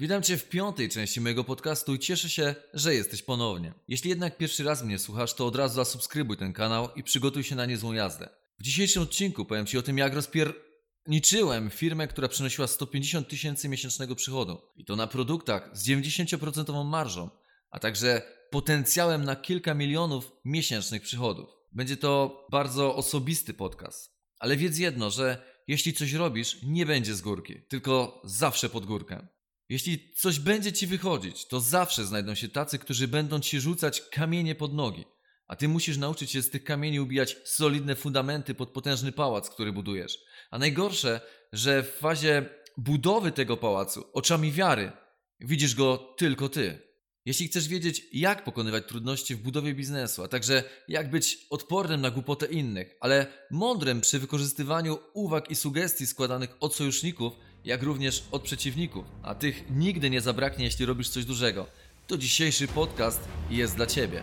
Witam Cię w piątej części mojego podcastu i cieszę się, że jesteś ponownie. Jeśli jednak pierwszy raz mnie słuchasz, to od razu zasubskrybuj ten kanał i przygotuj się na niezłą jazdę. W dzisiejszym odcinku powiem Ci o tym, jak rozpierniczyłem firmę, która przynosiła 150 tysięcy miesięcznego przychodu. I to na produktach z 90% marżą, a także potencjałem na kilka milionów miesięcznych przychodów. Będzie to bardzo osobisty podcast. Ale wiedz jedno, że jeśli coś robisz, nie będzie z górki, tylko zawsze pod górkę. Jeśli coś będzie ci wychodzić, to zawsze znajdą się tacy, którzy będą ci rzucać kamienie pod nogi. A ty musisz nauczyć się z tych kamieni ubijać solidne fundamenty pod potężny pałac, który budujesz. A najgorsze, że w fazie budowy tego pałacu, oczami wiary, widzisz go tylko ty. Jeśli chcesz wiedzieć, jak pokonywać trudności w budowie biznesu, a także jak być odpornym na głupotę innych, ale mądrym przy wykorzystywaniu uwag i sugestii składanych od sojuszników, jak również od przeciwników, a tych nigdy nie zabraknie, jeśli robisz coś dużego, to dzisiejszy podcast jest dla Ciebie.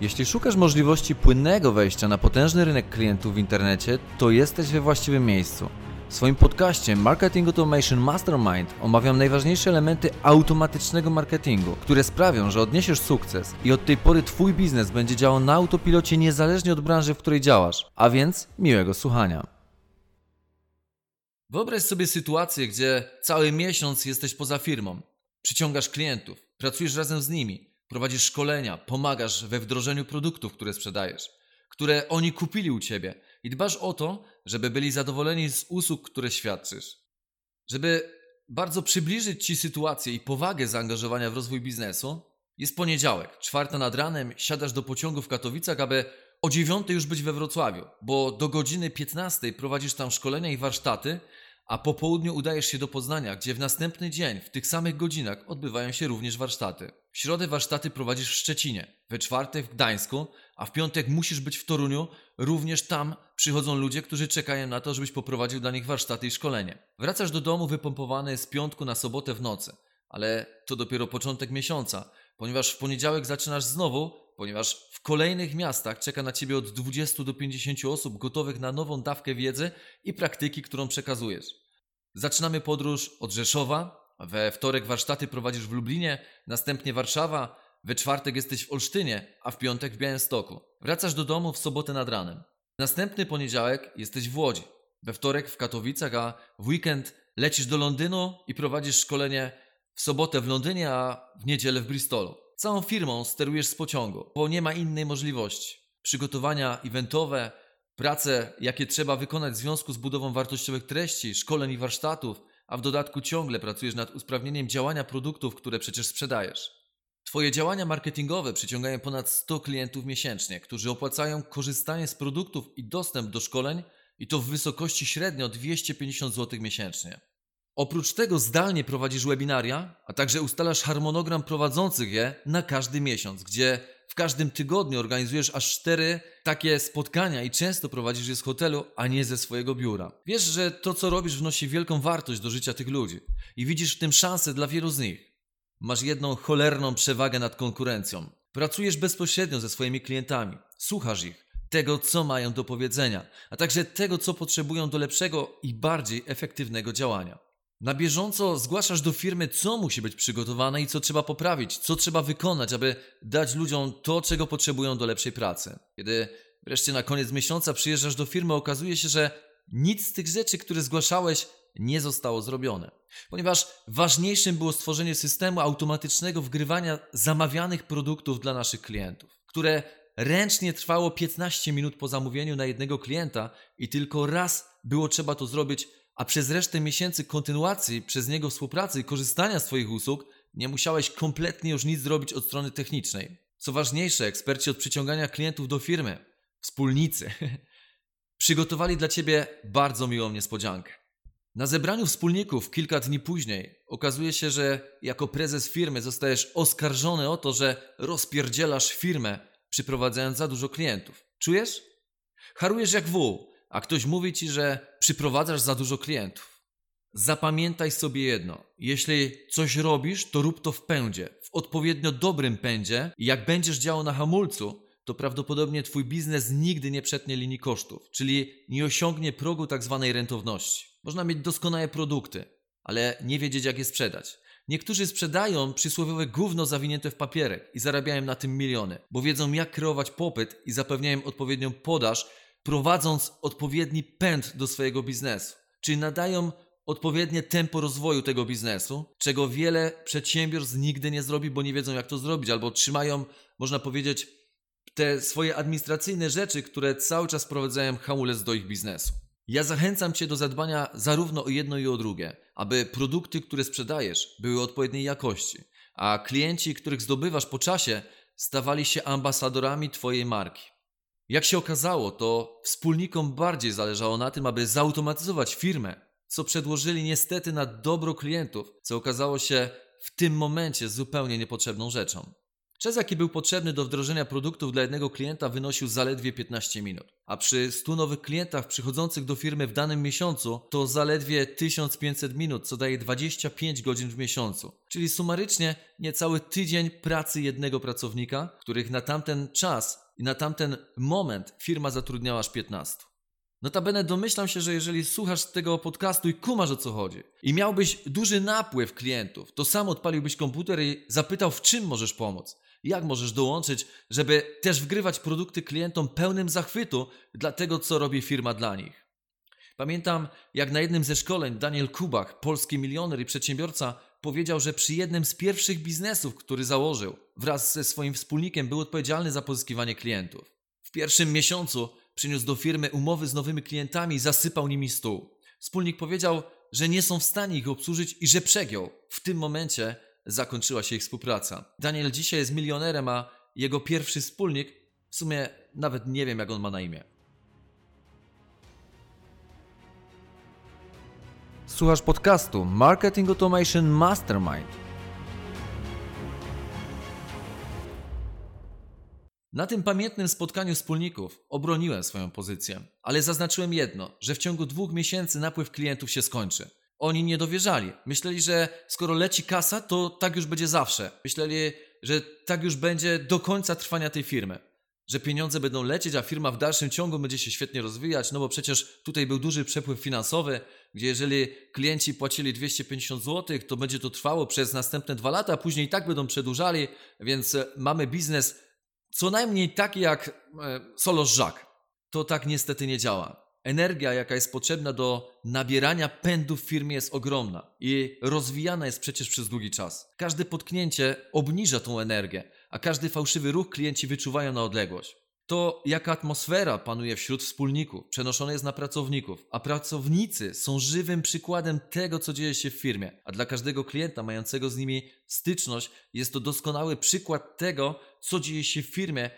Jeśli szukasz możliwości płynnego wejścia na potężny rynek klientów w internecie, to jesteś we właściwym miejscu. W swoim podcaście Marketing Automation Mastermind omawiam najważniejsze elementy automatycznego marketingu, które sprawią, że odniesiesz sukces i od tej pory Twój biznes będzie działał na autopilocie niezależnie od branży, w której działasz. A więc miłego słuchania. Wyobraź sobie sytuację, gdzie cały miesiąc jesteś poza firmą, przyciągasz klientów, pracujesz razem z nimi, prowadzisz szkolenia, pomagasz we wdrożeniu produktów, które sprzedajesz, które oni kupili u ciebie. I dbasz o to, żeby byli zadowoleni z usług, które świadczysz. Żeby bardzo przybliżyć Ci sytuację i powagę zaangażowania w rozwój biznesu, jest poniedziałek, czwarta nad ranem, siadasz do pociągu w Katowicach, aby o dziewiątej już być we Wrocławiu, bo do godziny 15 prowadzisz tam szkolenia i warsztaty, a po południu udajesz się do Poznania, gdzie w następny dzień, w tych samych godzinach, odbywają się również warsztaty. W środę warsztaty prowadzisz w Szczecinie, we czwartek w Gdańsku, a w piątek musisz być w Toruniu. Również tam przychodzą ludzie, którzy czekają na to, żebyś poprowadził dla nich warsztaty i szkolenie. Wracasz do domu wypompowany z piątku na sobotę w nocy, ale to dopiero początek miesiąca, ponieważ w poniedziałek zaczynasz znowu, ponieważ w kolejnych miastach czeka na ciebie od 20 do 50 osób gotowych na nową dawkę wiedzy i praktyki, którą przekazujesz. Zaczynamy podróż od Rzeszowa, we wtorek warsztaty prowadzisz w Lublinie, następnie Warszawa, we czwartek jesteś w Olsztynie, a w piątek w Białymstoku. Wracasz do domu w sobotę nad ranem. Następny poniedziałek jesteś w Łodzi, we wtorek w Katowicach, a w weekend lecisz do Londynu i prowadzisz szkolenie w sobotę w Londynie, a w niedzielę w Bristolu. Całą firmą sterujesz z pociągu, bo nie ma innej możliwości. Przygotowania eventowe, prace, jakie trzeba wykonać w związku z budową wartościowych treści, szkoleń i warsztatów, a w dodatku ciągle pracujesz nad usprawnieniem działania produktów, które przecież sprzedajesz. Twoje działania marketingowe przyciągają ponad 100 klientów miesięcznie, którzy opłacają korzystanie z produktów i dostęp do szkoleń i to w wysokości średnio 250 zł miesięcznie. Oprócz tego zdalnie prowadzisz webinaria, a także ustalasz harmonogram prowadzących je na każdy miesiąc, gdzie w każdym tygodniu organizujesz aż cztery takie spotkania i często prowadzisz je z hotelu, a nie ze swojego biura. Wiesz, że to co robisz wnosi wielką wartość do życia tych ludzi i widzisz w tym szansę dla wielu z nich. Masz jedną cholerną przewagę nad konkurencją. Pracujesz bezpośrednio ze swoimi klientami, słuchasz ich, tego co mają do powiedzenia, a także tego co potrzebują do lepszego i bardziej efektywnego działania. Na bieżąco zgłaszasz do firmy, co musi być przygotowane i co trzeba poprawić, co trzeba wykonać, aby dać ludziom to, czego potrzebują do lepszej pracy. Kiedy wreszcie na koniec miesiąca przyjeżdżasz do firmy, okazuje się, że nic z tych rzeczy, które zgłaszałeś, nie zostało zrobione. Ponieważ ważniejszym było stworzenie systemu automatycznego wgrywania zamawianych produktów dla naszych klientów, które ręcznie trwało 15 minut po zamówieniu na jednego klienta i tylko raz było trzeba to zrobić a przez resztę miesięcy kontynuacji przez niego współpracy i korzystania z Twoich usług nie musiałeś kompletnie już nic zrobić od strony technicznej. Co ważniejsze, eksperci od przyciągania klientów do firmy, wspólnicy, przygotowali dla Ciebie bardzo miłą niespodziankę. Na zebraniu wspólników kilka dni później okazuje się, że jako prezes firmy zostajesz oskarżony o to, że rozpierdzielasz firmę, przyprowadzając za dużo klientów. Czujesz? Harujesz jak wół, a ktoś mówi ci, że przyprowadzasz za dużo klientów. Zapamiętaj sobie jedno: jeśli coś robisz, to rób to w pędzie, w odpowiednio dobrym pędzie, i jak będziesz działał na hamulcu, to prawdopodobnie Twój biznes nigdy nie przetnie linii kosztów, czyli nie osiągnie progu tak zwanej rentowności. Można mieć doskonałe produkty, ale nie wiedzieć, jak je sprzedać. Niektórzy sprzedają przysłowiowe gówno zawinięte w papierek i zarabiają na tym miliony, bo wiedzą jak kreować popyt i zapewniają odpowiednią podaż, prowadząc odpowiedni pęd do swojego biznesu. Czyli nadają odpowiednie tempo rozwoju tego biznesu, czego wiele przedsiębiorstw nigdy nie zrobi, bo nie wiedzą jak to zrobić, albo trzymają, można powiedzieć, te swoje administracyjne rzeczy, które cały czas wprowadzają hamulec do ich biznesu. Ja zachęcam Cię do zadbania zarówno o jedno i o drugie, aby produkty, które sprzedajesz, były odpowiedniej jakości, a klienci, których zdobywasz po czasie, stawali się ambasadorami Twojej marki. Jak się okazało, to wspólnikom bardziej zależało na tym, aby zautomatyzować firmę, co przedłożyli niestety na dobro klientów, co okazało się w tym momencie zupełnie niepotrzebną rzeczą. Czas, jaki był potrzebny do wdrożenia produktów dla jednego klienta, wynosił zaledwie 15 minut. A przy 100 nowych klientach przychodzących do firmy w danym miesiącu, to zaledwie 1500 minut, co daje 25 godzin w miesiącu. Czyli sumarycznie niecały tydzień pracy jednego pracownika, których na tamten czas i na tamten moment firma zatrudniała aż 15. Notabene domyślam się, że jeżeli słuchasz tego podcastu i kumasz o co chodzi i miałbyś duży napływ klientów, to sam odpaliłbyś komputer i zapytał w czym możesz pomóc. Jak możesz dołączyć, żeby też wgrywać produkty klientom pełnym zachwytu dla tego, co robi firma dla nich? Pamiętam, jak na jednym ze szkoleń Daniel Kubach, polski milioner i przedsiębiorca, powiedział, że przy jednym z pierwszych biznesów, który założył, wraz ze swoim wspólnikiem był odpowiedzialny za pozyskiwanie klientów. W pierwszym miesiącu przyniósł do firmy umowy z nowymi klientami i zasypał nimi stół. Wspólnik powiedział, że nie są w stanie ich obsłużyć i że przegiął. W tym momencie zakończyła się ich współpraca. Daniel dzisiaj jest milionerem, a jego pierwszy wspólnik, w sumie nawet nie wiem jak on ma na imię. Słuchasz podcastu Marketing Automation Mastermind. Na tym pamiętnym spotkaniu wspólników obroniłem swoją pozycję, ale zaznaczyłem jedno, że w ciągu dwóch miesięcy napływ klientów się skończy. Oni nie dowierzali. Myśleli, że skoro leci kasa, to tak już będzie zawsze. Myśleli, że tak już będzie do końca trwania tej firmy. Że pieniądze będą lecieć, a firma w dalszym ciągu będzie się świetnie rozwijać, no bo przecież tutaj był duży przepływ finansowy, gdzie jeżeli klienci płacili 250 zł, to będzie to trwało przez następne dwa lata, później i tak będą przedłużali, więc e, mamy biznes co najmniej taki jak e, Solo Żak. To tak niestety nie działa energia, jaka jest potrzebna do nabierania pędu w firmie jest ogromna i rozwijana jest przecież przez długi czas. Każde potknięcie obniża tą energię, a każdy fałszywy ruch klienci wyczuwają na odległość. To, jaka atmosfera panuje wśród wspólników, przenoszona jest na pracowników, a pracownicy są żywym przykładem tego, co dzieje się w firmie. A dla każdego klienta mającego z nimi styczność jest to doskonały przykład tego, co dzieje się w firmie,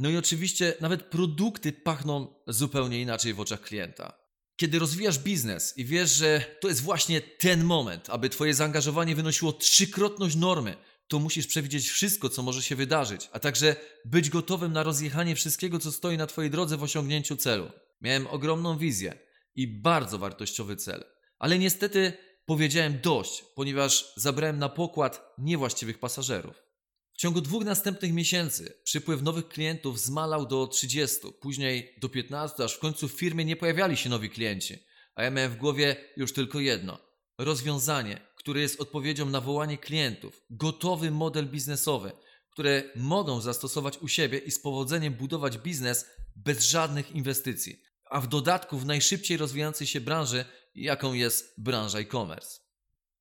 no i oczywiście nawet produkty pachną zupełnie inaczej w oczach klienta. Kiedy rozwijasz biznes i wiesz, że to jest właśnie ten moment, aby Twoje zaangażowanie wynosiło trzykrotność normy, to musisz przewidzieć wszystko, co może się wydarzyć, a także być gotowym na rozjechanie wszystkiego, co stoi na Twojej drodze w osiągnięciu celu. Miałem ogromną wizję i bardzo wartościowy cel, ale niestety powiedziałem dość, ponieważ zabrałem na pokład niewłaściwych pasażerów. W ciągu dwóch następnych miesięcy przypływ nowych klientów zmalał do 30, później do 15, aż w końcu w firmie nie pojawiali się nowi klienci. A ja miałem w głowie już tylko jedno: rozwiązanie, które jest odpowiedzią na wołanie klientów, gotowy model biznesowy, które mogą zastosować u siebie i z powodzeniem budować biznes bez żadnych inwestycji, a w dodatku w najszybciej rozwijającej się branży, jaką jest branża e-commerce.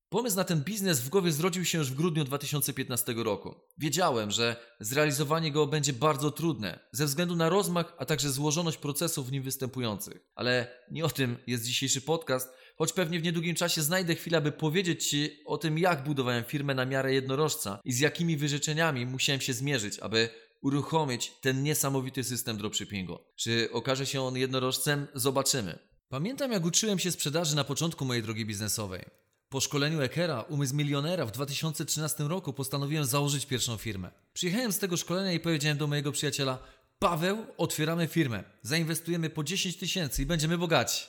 Pomysł na ten biznes w głowie zrodził się już w grudniu 2015 roku. Wiedziałem, że zrealizowanie go będzie bardzo trudne ze względu na rozmach, a także złożoność procesów w nim występujących. Ale nie o tym jest dzisiejszy podcast, choć pewnie w niedługim czasie znajdę chwilę, aby powiedzieć Ci o tym, jak budowałem firmę na miarę jednorożca i z jakimi wyrzeczeniami musiałem się zmierzyć, aby uruchomić ten niesamowity system dropshippingu. Czy okaże się on jednorożcem? Zobaczymy. Pamiętam, jak uczyłem się sprzedaży na początku mojej drogi biznesowej. Po szkoleniu Ekera, umysł milionera w 2013 roku postanowiłem założyć pierwszą firmę. Przyjechałem z tego szkolenia i powiedziałem do mojego przyjaciela: Paweł, otwieramy firmę. Zainwestujemy po 10 tysięcy i będziemy bogaci.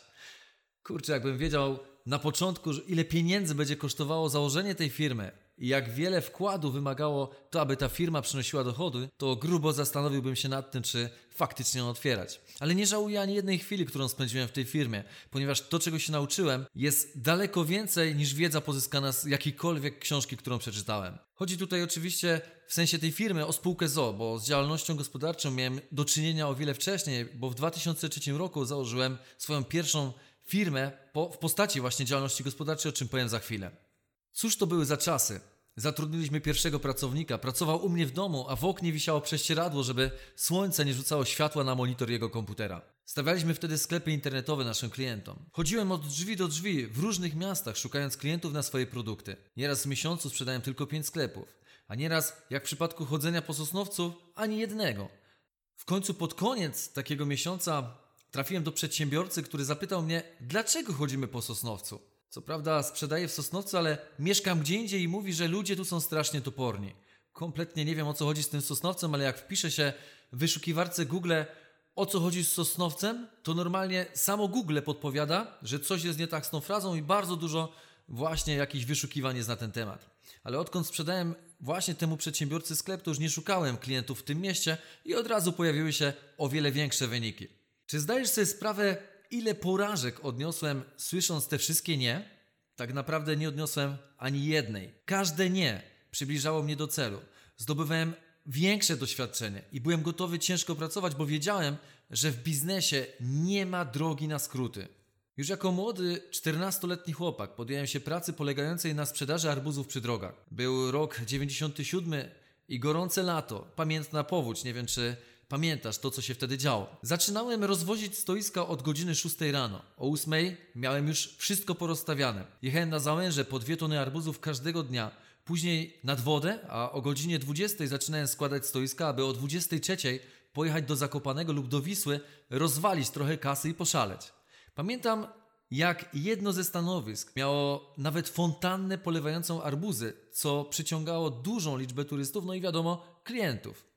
Kurczę, jakbym wiedział na początku, ile pieniędzy będzie kosztowało założenie tej firmy i jak wiele wkładu wymagało to, aby ta firma przynosiła dochody, to grubo zastanowiłbym się nad tym, czy faktycznie ją otwierać. Ale nie żałuję ani jednej chwili, którą spędziłem w tej firmie, ponieważ to, czego się nauczyłem, jest daleko więcej niż wiedza pozyskana z jakiejkolwiek książki, którą przeczytałem. Chodzi tutaj oczywiście w sensie tej firmy o spółkę ZO, bo z działalnością gospodarczą miałem do czynienia o wiele wcześniej, bo w 2003 roku założyłem swoją pierwszą firmę po, w postaci właśnie działalności gospodarczej, o czym powiem za chwilę. Cóż to były za czasy? Zatrudniliśmy pierwszego pracownika, pracował u mnie w domu, a w oknie wisiało prześcieradło, żeby słońce nie rzucało światła na monitor jego komputera. Stawialiśmy wtedy sklepy internetowe naszym klientom. Chodziłem od drzwi do drzwi w różnych miastach, szukając klientów na swoje produkty. Nieraz w miesiącu sprzedałem tylko pięć sklepów, a nieraz, jak w przypadku chodzenia po Sosnowcu, ani jednego. W końcu pod koniec takiego miesiąca trafiłem do przedsiębiorcy, który zapytał mnie, dlaczego chodzimy po Sosnowcu. Co prawda sprzedaję w Sosnowcu, ale mieszkam gdzie indziej i mówi, że ludzie tu są strasznie toporni. Kompletnie nie wiem o co chodzi z tym Sosnowcem, ale jak wpiszę się w wyszukiwarce Google o co chodzi z Sosnowcem, to normalnie samo Google podpowiada, że coś jest nie tak z tą frazą i bardzo dużo właśnie jakichś wyszukiwań jest na ten temat. Ale odkąd sprzedałem właśnie temu przedsiębiorcy sklep, to już nie szukałem klientów w tym mieście i od razu pojawiły się o wiele większe wyniki. Czy zdajesz sobie sprawę, ile porażek odniosłem słysząc te wszystkie nie? Tak naprawdę nie odniosłem ani jednej. Każde nie przybliżało mnie do celu. Zdobywałem większe doświadczenie i byłem gotowy ciężko pracować, bo wiedziałem, że w biznesie nie ma drogi na skróty. Już jako młody, 14-letni chłopak podjąłem się pracy polegającej na sprzedaży arbuzów przy drogach. Był rok 97 i gorące lato, pamiętna powódź, nie wiem czy Pamiętasz to, co się wtedy działo. Zaczynałem rozwozić stoiska od godziny 6 rano. O 8 miałem już wszystko porozstawiane. Jechałem na załęże po dwie tony arbuzów każdego dnia. Później nad wodę, a o godzinie 20 zaczynałem składać stoiska, aby o 23 pojechać do Zakopanego lub do Wisły, rozwalić trochę kasy i poszaleć. Pamiętam, jak jedno ze stanowisk miało nawet fontannę polewającą arbuzy, co przyciągało dużą liczbę turystów, no i wiadomo, klientów.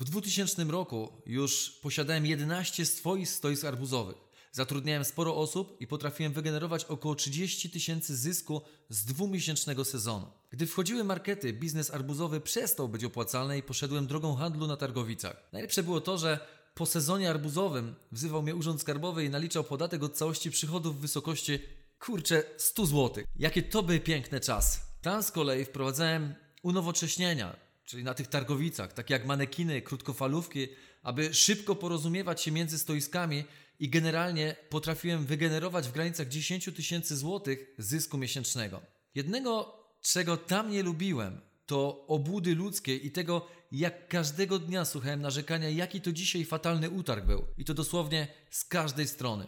W 2000 roku już posiadałem 11 swoich stoisk arbuzowych. Zatrudniałem sporo osób i potrafiłem wygenerować około 30 tysięcy zysku z dwumiesięcznego sezonu. Gdy wchodziły markety, biznes arbuzowy przestał być opłacalny i poszedłem drogą handlu na targowicach. Najlepsze było to, że po sezonie arbuzowym wzywał mnie urząd skarbowy i naliczał podatek od całości przychodów w wysokości kurczę 100 zł. Jakie to były piękne czasy. Tam z kolei wprowadzałem unowocześnienia, czyli na tych targowicach, takie jak manekiny, krótkofalówki, aby szybko porozumiewać się między stoiskami i generalnie potrafiłem wygenerować w granicach 10 tysięcy złotych zysku miesięcznego. Jednego, czego tam nie lubiłem, to obłudy ludzkie i tego, jak każdego dnia słuchałem narzekania, jaki to dzisiaj fatalny utarg był. I to dosłownie z każdej strony.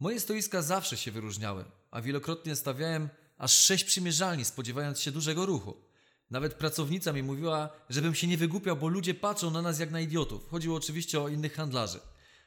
Moje stoiska zawsze się wyróżniały, a wielokrotnie stawiałem aż sześć przymierzalni, spodziewając się dużego ruchu. Nawet pracownica mi mówiła, żebym się nie wygłupiał, bo ludzie patrzą na nas jak na idiotów. Chodziło oczywiście o innych handlarzy.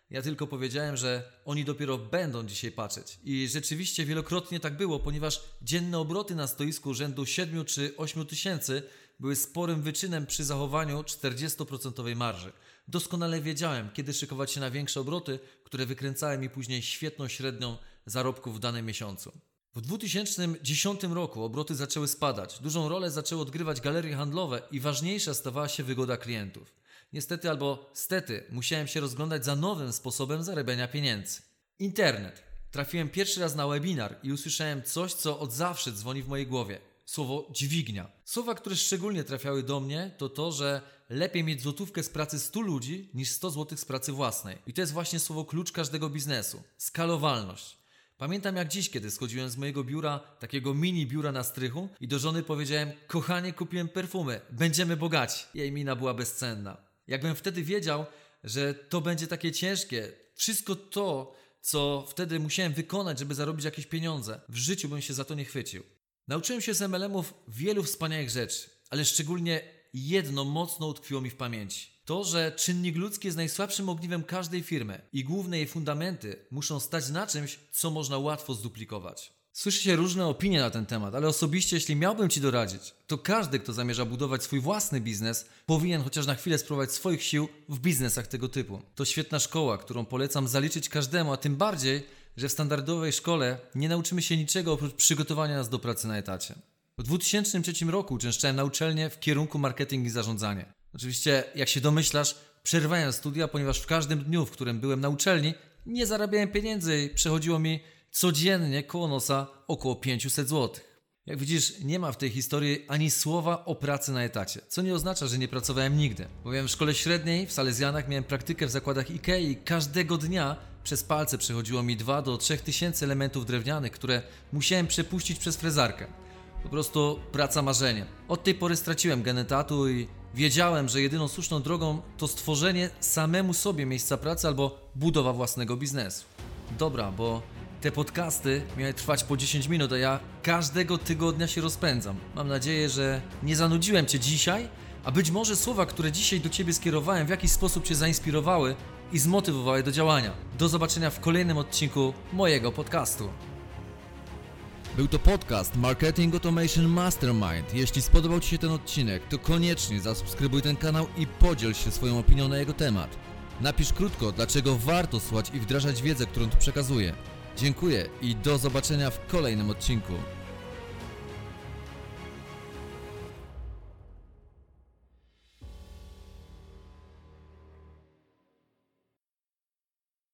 Ja tylko powiedziałem, że oni dopiero będą dzisiaj patrzeć. I rzeczywiście wielokrotnie tak było, ponieważ dzienne obroty na stoisku rzędu 7 czy 8 tysięcy były sporym wyczynem przy zachowaniu 40% marży. Doskonale wiedziałem, kiedy szykować się na większe obroty, które wykręcały mi później świetną średnią zarobków w danym miesiącu. W 2010 roku obroty zaczęły spadać, dużą rolę zaczęły odgrywać galerie handlowe i ważniejsza stawała się wygoda klientów. Niestety albo stety musiałem się rozglądać za nowym sposobem zarabiania pieniędzy. Internet. Trafiłem pierwszy raz na webinar i usłyszałem coś, co od zawsze dzwoni w mojej głowie. Słowo dźwignia. Słowa, które szczególnie trafiały do mnie, to to, że lepiej mieć złotówkę z pracy 100 ludzi niż 100 złotych z pracy własnej. I to jest właśnie słowo klucz każdego biznesu. Skalowalność. Pamiętam jak dziś, kiedy schodziłem z mojego biura, takiego mini biura na strychu i do żony powiedziałem, kochanie kupiłem perfumy, będziemy bogaci. Jej mina była bezcenna. Jakbym wtedy wiedział, że to będzie takie ciężkie, wszystko to, co wtedy musiałem wykonać, żeby zarobić jakieś pieniądze, w życiu bym się za to nie chwycił. Nauczyłem się z MLM-ów wielu wspaniałych rzeczy, ale szczególnie jedno mocno utkwiło mi w pamięci. To, że czynnik ludzki jest najsłabszym ogniwem każdej firmy i główne jej fundamenty muszą stać na czymś, co można łatwo zduplikować. Słyszy się różne opinie na ten temat, ale osobiście, jeśli miałbym Ci doradzić, to każdy, kto zamierza budować swój własny biznes, powinien chociaż na chwilę spróbować swoich sił w biznesach tego typu. To świetna szkoła, którą polecam zaliczyć każdemu, a tym bardziej, że w standardowej szkole nie nauczymy się niczego oprócz przygotowania nas do pracy na etacie. W 2003 roku uczęszczałem na uczelnię w kierunku marketing i zarządzanie. Oczywiście, jak się domyślasz, przerwałem studia, ponieważ w każdym dniu, w którym byłem na uczelni, nie zarabiałem pieniędzy i przechodziło mi codziennie koło nosa około 500 zł. Jak widzisz, nie ma w tej historii ani słowa o pracy na etacie, co nie oznacza, że nie pracowałem nigdy. Bowiem w szkole średniej w Salezjanach miałem praktykę w zakładach IKEA i każdego dnia przez palce przechodziło mi 2 do 3 tysięcy elementów drewnianych, które musiałem przepuścić przez frezarkę. Po prostu praca marzeniem. Od tej pory straciłem gen etatu i wiedziałem, że jedyną słuszną drogą to stworzenie samemu sobie miejsca pracy albo budowa własnego biznesu. Dobra, bo te podcasty miały trwać po 10 minut, a ja każdego tygodnia się rozpędzam. Mam nadzieję, że nie zanudziłem Cię dzisiaj, a być może słowa, które dzisiaj do Ciebie skierowałem, w jakiś sposób Cię zainspirowały i zmotywowały do działania. Do zobaczenia w kolejnym odcinku mojego podcastu. Był to podcast Marketing Automation Mastermind. Jeśli spodobał Ci się ten odcinek, to koniecznie zasubskrybuj ten kanał i podziel się swoją opinią na jego temat. Napisz krótko, dlaczego warto słuchać i wdrażać wiedzę, którą tu przekazuję. Dziękuję i do zobaczenia w kolejnym odcinku.